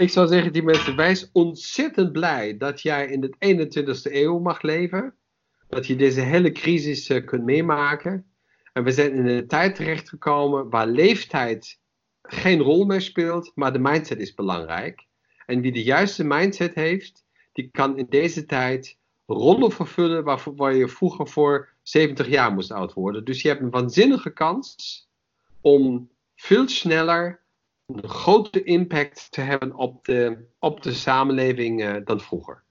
Ik zou zeggen, die mensen, wijs ontzettend blij dat jij in de 21ste eeuw mag leven. Dat je deze hele crisis uh, kunt meemaken. En we zijn in een tijd terechtgekomen waar leeftijd geen rol meer speelt, maar de mindset is belangrijk. En wie de juiste mindset heeft, die kan in deze tijd rollen vervullen waar, waar je vroeger voor 70 jaar moest oud worden. Dus je hebt een waanzinnige kans om veel sneller een grote impact te hebben op de, op de samenleving uh, dan vroeger.